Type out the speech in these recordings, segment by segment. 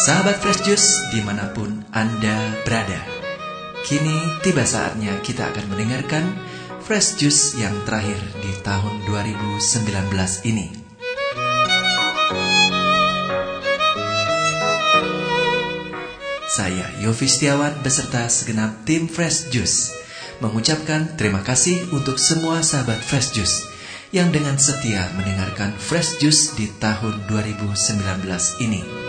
Sahabat Fresh Juice di mana pun Anda berada Kini tiba saatnya kita akan mendengarkan Fresh Juice yang terakhir di tahun 2019 ini Saya Yofi Setiawan beserta segenap tim Fresh Juice mengucapkan terima kasih untuk semua sahabat Fresh Juice yang dengan setia mendengarkan Fresh Juice di tahun 2019 ini.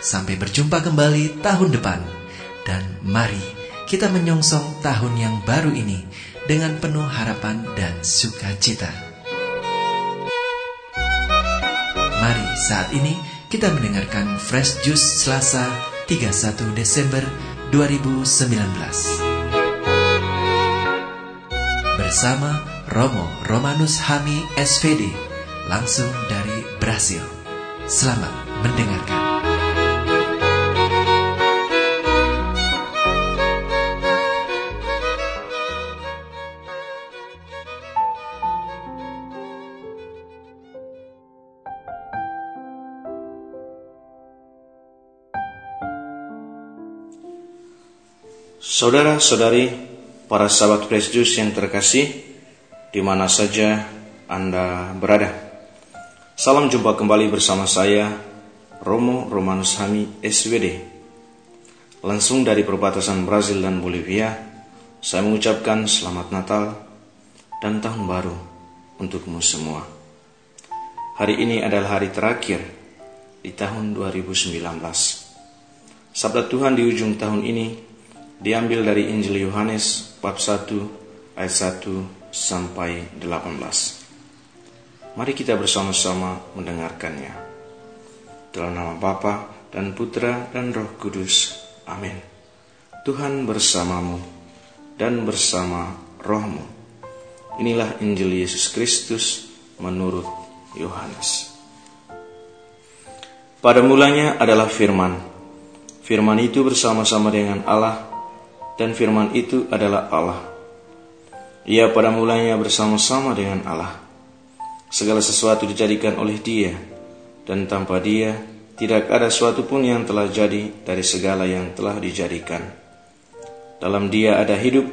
Sampai berjumpa kembali tahun depan. Dan mari kita menyongsong tahun yang baru ini dengan penuh harapan dan sukacita. Mari saat ini kita mendengarkan Fresh Juice Selasa 31 Desember 2019. Bersama Romo Romanus Hami SVD langsung dari Brasil. Selamat mendengarkan. Saudara-saudari, para sahabat Fresh Juice yang terkasih, di mana saja Anda berada. Salam jumpa kembali bersama saya, Romo Romanus Hami SWD. Langsung dari perbatasan Brazil dan Bolivia, saya mengucapkan selamat Natal dan Tahun Baru untukmu semua. Hari ini adalah hari terakhir di tahun 2019. Sabda Tuhan di ujung tahun ini diambil dari Injil Yohanes bab 1 ayat 1 sampai 18. Mari kita bersama-sama mendengarkannya. Dalam nama Bapa dan Putra dan Roh Kudus. Amin. Tuhan bersamamu dan bersama rohmu. Inilah Injil Yesus Kristus menurut Yohanes. Pada mulanya adalah firman. Firman itu bersama-sama dengan Allah dan firman itu adalah Allah. Ia pada mulanya bersama-sama dengan Allah. Segala sesuatu dijadikan oleh Dia, dan tanpa Dia tidak ada sesuatu pun yang telah jadi dari segala yang telah dijadikan. Dalam Dia ada hidup,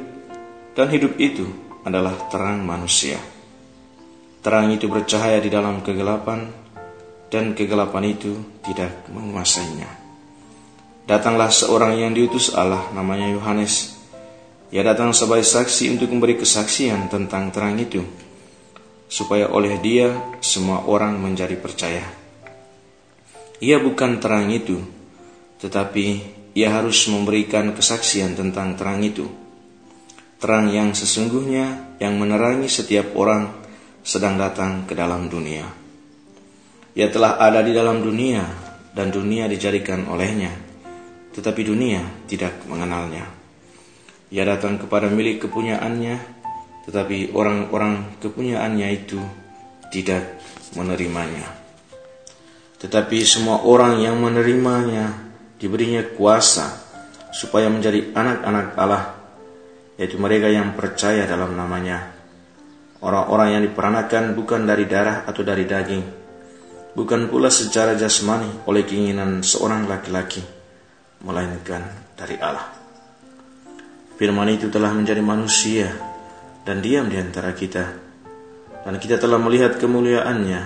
dan hidup itu adalah terang manusia. Terang itu bercahaya di dalam kegelapan, dan kegelapan itu tidak menguasainya. Datanglah seorang yang diutus Allah, namanya Yohanes. Ia datang sebagai saksi untuk memberi kesaksian tentang terang itu, supaya oleh dia semua orang menjadi percaya. Ia bukan terang itu, tetapi ia harus memberikan kesaksian tentang terang itu. Terang yang sesungguhnya yang menerangi setiap orang sedang datang ke dalam dunia. Ia telah ada di dalam dunia dan dunia dijadikan olehnya tetapi dunia tidak mengenalnya. Ia datang kepada milik kepunyaannya, tetapi orang-orang kepunyaannya itu tidak menerimanya. Tetapi semua orang yang menerimanya diberinya kuasa supaya menjadi anak-anak Allah, yaitu mereka yang percaya dalam namanya. Orang-orang yang diperanakan bukan dari darah atau dari daging, bukan pula secara jasmani oleh keinginan seorang laki-laki, melainkan dari Allah. Firman itu telah menjadi manusia dan diam di antara kita. Dan kita telah melihat kemuliaannya,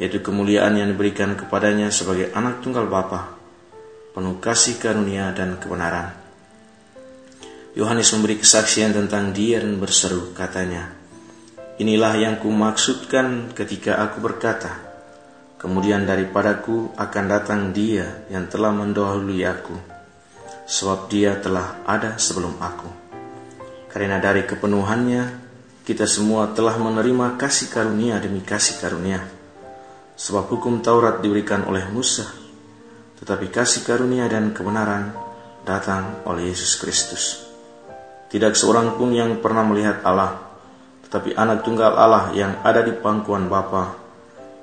yaitu kemuliaan yang diberikan kepadanya sebagai anak tunggal Bapa, penuh kasih karunia dan kebenaran. Yohanes memberi kesaksian tentang dia dan berseru, katanya, Inilah yang kumaksudkan ketika aku berkata, Kemudian daripadaku akan datang dia yang telah mendahului aku, sebab dia telah ada sebelum aku. Karena dari kepenuhannya, kita semua telah menerima kasih karunia demi kasih karunia. Sebab hukum Taurat diberikan oleh Musa, tetapi kasih karunia dan kebenaran datang oleh Yesus Kristus. Tidak seorang pun yang pernah melihat Allah, tetapi anak tunggal Allah yang ada di pangkuan Bapa,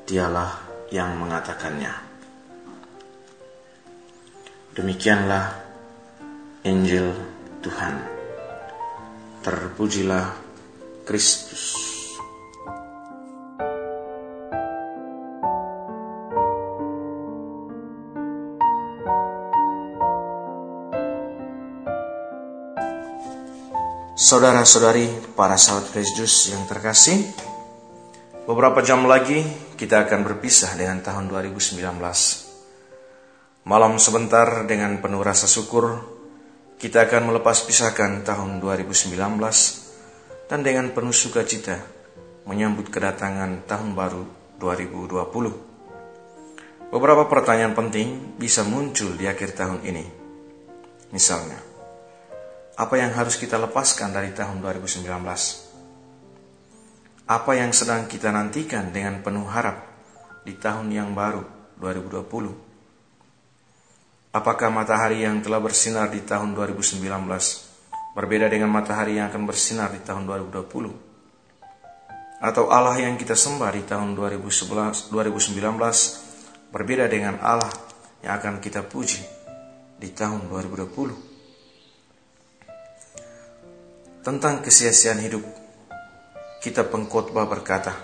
dialah yang mengatakannya. Demikianlah Injil Tuhan. Terpujilah Kristus. Saudara-saudari para sahabat Kristus yang terkasih, beberapa jam lagi kita akan berpisah dengan tahun 2019. Malam sebentar dengan penuh rasa syukur, kita akan melepas pisahkan tahun 2019 dan dengan penuh sukacita menyambut kedatangan tahun baru 2020. Beberapa pertanyaan penting bisa muncul di akhir tahun ini. Misalnya, apa yang harus kita lepaskan dari tahun 2019? Apa yang sedang kita nantikan dengan penuh harap di tahun yang baru 2020? Apakah matahari yang telah bersinar di tahun 2019 berbeda dengan matahari yang akan bersinar di tahun 2020? Atau Allah yang kita sembah di tahun 2011, 2019 berbeda dengan Allah yang akan kita puji di tahun 2020? tentang kesia-siaan hidup, kita pengkhotbah berkata,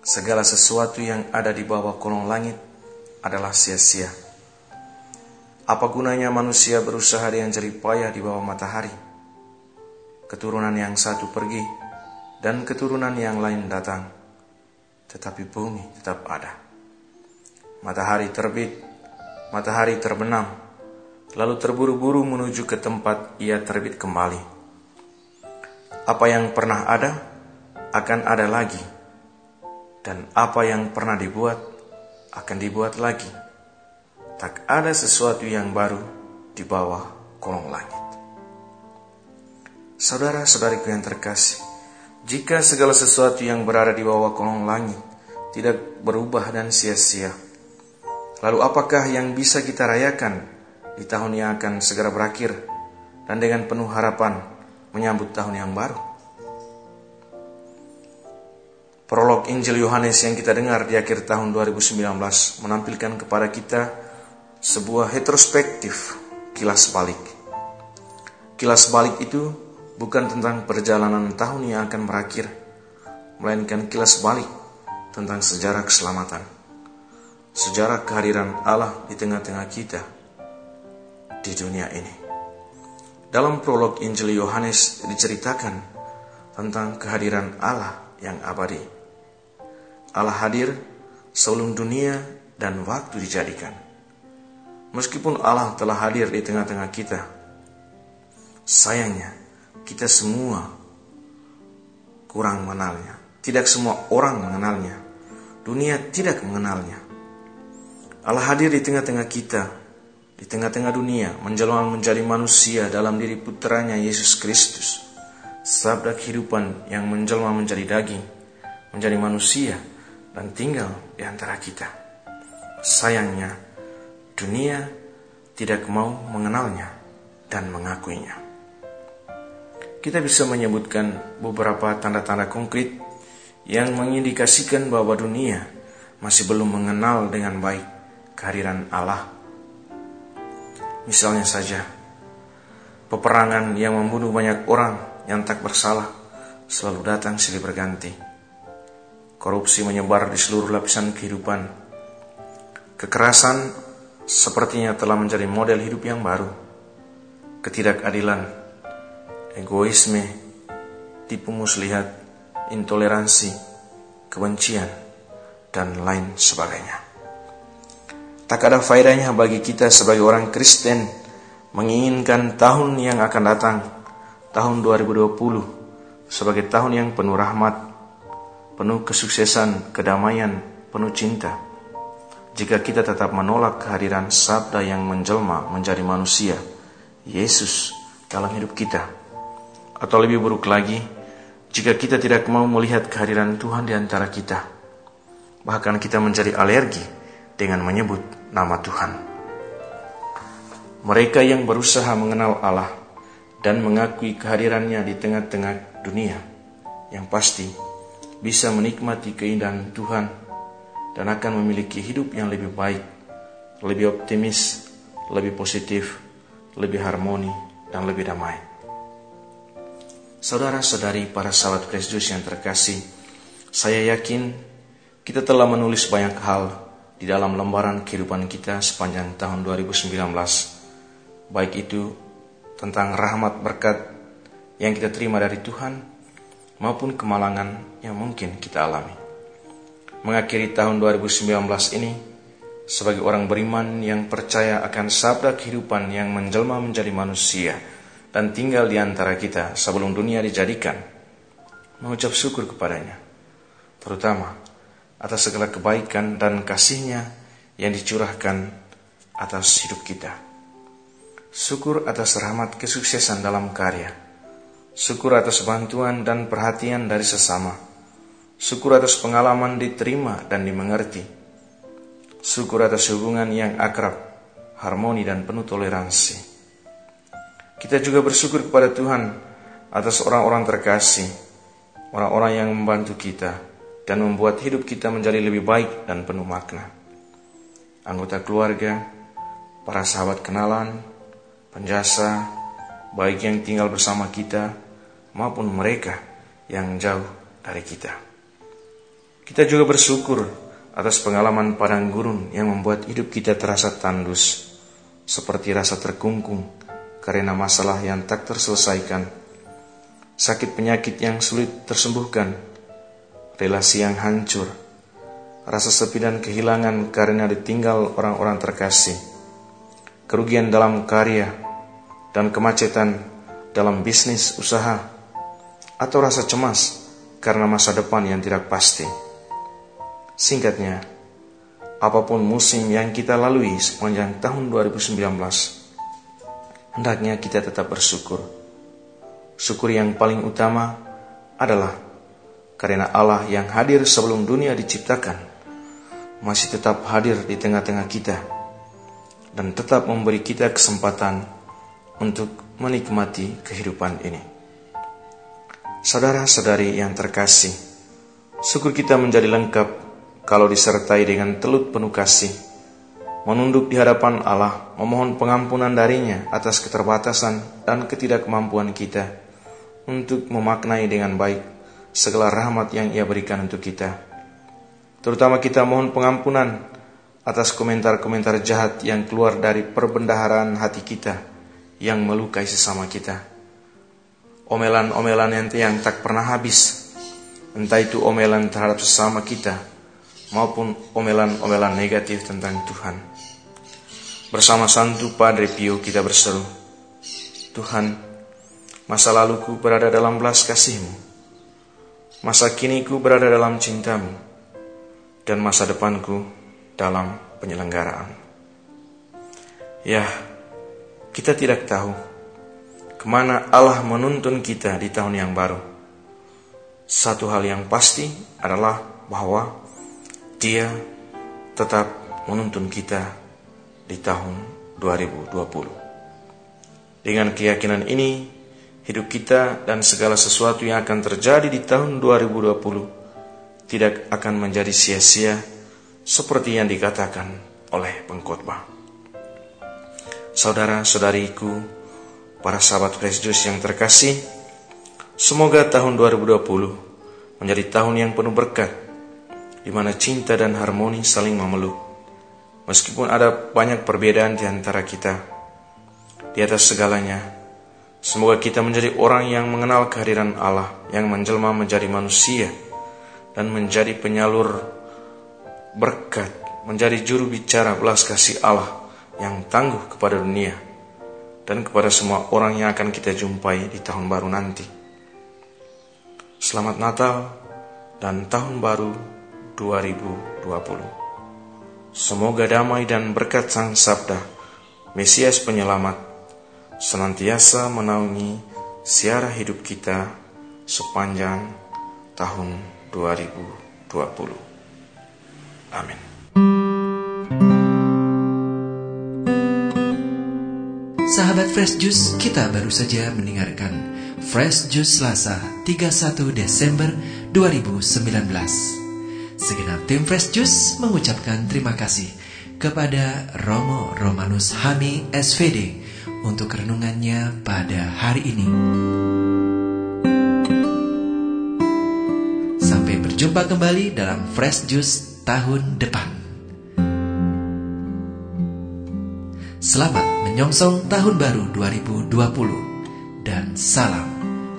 segala sesuatu yang ada di bawah kolong langit adalah sia-sia. Apa gunanya manusia berusaha dengan jerih payah di bawah matahari? Keturunan yang satu pergi dan keturunan yang lain datang, tetapi bumi tetap ada. Matahari terbit, matahari terbenam, lalu terburu-buru menuju ke tempat ia terbit kembali apa yang pernah ada akan ada lagi, dan apa yang pernah dibuat akan dibuat lagi. Tak ada sesuatu yang baru di bawah kolong langit. Saudara-saudariku yang terkasih, jika segala sesuatu yang berada di bawah kolong langit tidak berubah dan sia-sia, lalu apakah yang bisa kita rayakan di tahun yang akan segera berakhir dan dengan penuh harapan menyambut tahun yang baru. Prolog Injil Yohanes yang kita dengar di akhir tahun 2019 menampilkan kepada kita sebuah retrospektif kilas balik. Kilas balik itu bukan tentang perjalanan tahun yang akan berakhir, melainkan kilas balik tentang sejarah keselamatan. Sejarah kehadiran Allah di tengah-tengah kita di dunia ini. Dalam prolog Injil Yohanes diceritakan tentang kehadiran Allah yang abadi. Allah hadir sebelum dunia dan waktu dijadikan. Meskipun Allah telah hadir di tengah-tengah kita, sayangnya kita semua kurang mengenalnya. Tidak semua orang mengenalnya. Dunia tidak mengenalnya. Allah hadir di tengah-tengah kita di tengah-tengah dunia menjelma menjadi manusia dalam diri putranya Yesus Kristus. Sabda kehidupan yang menjelma menjadi daging, menjadi manusia dan tinggal di antara kita. Sayangnya, dunia tidak mau mengenalnya dan mengakuinya. Kita bisa menyebutkan beberapa tanda-tanda konkret yang mengindikasikan bahwa dunia masih belum mengenal dengan baik kehadiran Allah Misalnya saja, peperangan yang membunuh banyak orang yang tak bersalah selalu datang silih berganti. Korupsi menyebar di seluruh lapisan kehidupan. Kekerasan sepertinya telah menjadi model hidup yang baru. Ketidakadilan, egoisme, tipu muslihat, intoleransi, kebencian, dan lain sebagainya. Tak ada faedahnya bagi kita sebagai orang Kristen menginginkan tahun yang akan datang, tahun 2020, sebagai tahun yang penuh rahmat, penuh kesuksesan, kedamaian, penuh cinta. Jika kita tetap menolak kehadiran sabda yang menjelma menjadi manusia, Yesus dalam hidup kita. Atau lebih buruk lagi, jika kita tidak mau melihat kehadiran Tuhan di antara kita, bahkan kita menjadi alergi dengan menyebut nama Tuhan. Mereka yang berusaha mengenal Allah dan mengakui kehadirannya di tengah-tengah dunia, yang pasti bisa menikmati keindahan Tuhan dan akan memiliki hidup yang lebih baik, lebih optimis, lebih positif, lebih harmoni, dan lebih damai. Saudara-saudari para sahabat Kristus yang terkasih, saya yakin kita telah menulis banyak hal di dalam lembaran kehidupan kita sepanjang tahun 2019, baik itu tentang rahmat berkat yang kita terima dari Tuhan maupun kemalangan yang mungkin kita alami. Mengakhiri tahun 2019 ini, sebagai orang beriman yang percaya akan sabda kehidupan yang menjelma menjadi manusia dan tinggal di antara kita sebelum dunia dijadikan, mengucap syukur kepadanya, terutama atas segala kebaikan dan kasihnya yang dicurahkan atas hidup kita. Syukur atas rahmat kesuksesan dalam karya. Syukur atas bantuan dan perhatian dari sesama. Syukur atas pengalaman diterima dan dimengerti. Syukur atas hubungan yang akrab, harmoni dan penuh toleransi. Kita juga bersyukur kepada Tuhan atas orang-orang terkasih, orang-orang yang membantu kita dan membuat hidup kita menjadi lebih baik dan penuh makna. Anggota keluarga, para sahabat kenalan, penjasa, baik yang tinggal bersama kita maupun mereka yang jauh dari kita. Kita juga bersyukur atas pengalaman padang gurun yang membuat hidup kita terasa tandus, seperti rasa terkungkung karena masalah yang tak terselesaikan, sakit penyakit yang sulit tersembuhkan, relasi yang hancur, rasa sepi dan kehilangan karena ditinggal orang-orang terkasih, kerugian dalam karya, dan kemacetan dalam bisnis usaha, atau rasa cemas karena masa depan yang tidak pasti. Singkatnya, apa pun musim yang kita lalui sepanjang tahun 2019, hendaknya kita tetap bersyukur. Syukur yang paling utama adalah karena Allah yang hadir sebelum dunia diciptakan masih tetap hadir di tengah-tengah kita dan tetap memberi kita kesempatan untuk menikmati kehidupan ini. Saudara-saudari yang terkasih, syukur kita menjadi lengkap kalau disertai dengan telut penuh kasih, menunduk di hadapan Allah, memohon pengampunan darinya atas keterbatasan dan ketidakmampuan kita untuk memaknai dengan baik segala rahmat yang ia berikan untuk kita. Terutama kita mohon pengampunan atas komentar-komentar jahat yang keluar dari perbendaharaan hati kita yang melukai sesama kita. Omelan-omelan yang, yang tak pernah habis, entah itu omelan terhadap sesama kita maupun omelan-omelan negatif tentang Tuhan. Bersama Santu Padre Pio kita berseru, Tuhan, masa laluku berada dalam belas kasihmu, masa kiniku berada dalam cintamu, dan masa depanku dalam penyelenggaraan. Ya, kita tidak tahu ke mana Allah menuntun kita di tahun yang baru. Satu hal yang pasti adalah bahwa Dia tetap menuntun kita di tahun 2020. Dengan keyakinan ini, hidup kita dan segala sesuatu yang akan terjadi di tahun 2020 tidak akan menjadi sia-sia seperti yang dikatakan oleh pengkhotbah saudara-saudariku, para sahabat Juice yang terkasih, semoga tahun 2020 menjadi tahun yang penuh berkat, di mana cinta dan harmoni saling memeluk. Meskipun ada banyak perbedaan di antara kita, di atas segalanya, semoga kita menjadi orang yang mengenal kehadiran Allah, yang menjelma menjadi manusia, dan menjadi penyalur berkat, menjadi juru bicara belas kasih Allah yang tangguh kepada dunia dan kepada semua orang yang akan kita jumpai di tahun baru nanti. Selamat Natal dan Tahun Baru 2020. Semoga damai dan berkat Sang Sabda, Mesias Penyelamat, senantiasa menaungi siara hidup kita sepanjang tahun 2020. Amin. Sahabat Fresh Juice, kita baru saja mendengarkan Fresh Juice Selasa 31 Desember 2019. Segenap tim Fresh Juice mengucapkan terima kasih kepada Romo Romanus Hami SVD untuk renungannya pada hari ini. Sampai berjumpa kembali dalam Fresh Juice tahun depan. Selamat menyongsong tahun baru 2020 dan salam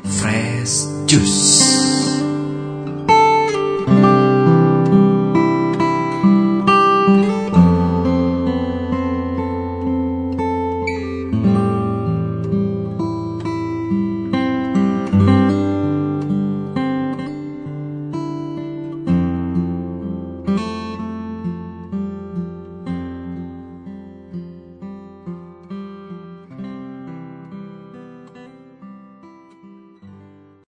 Fresh Juice.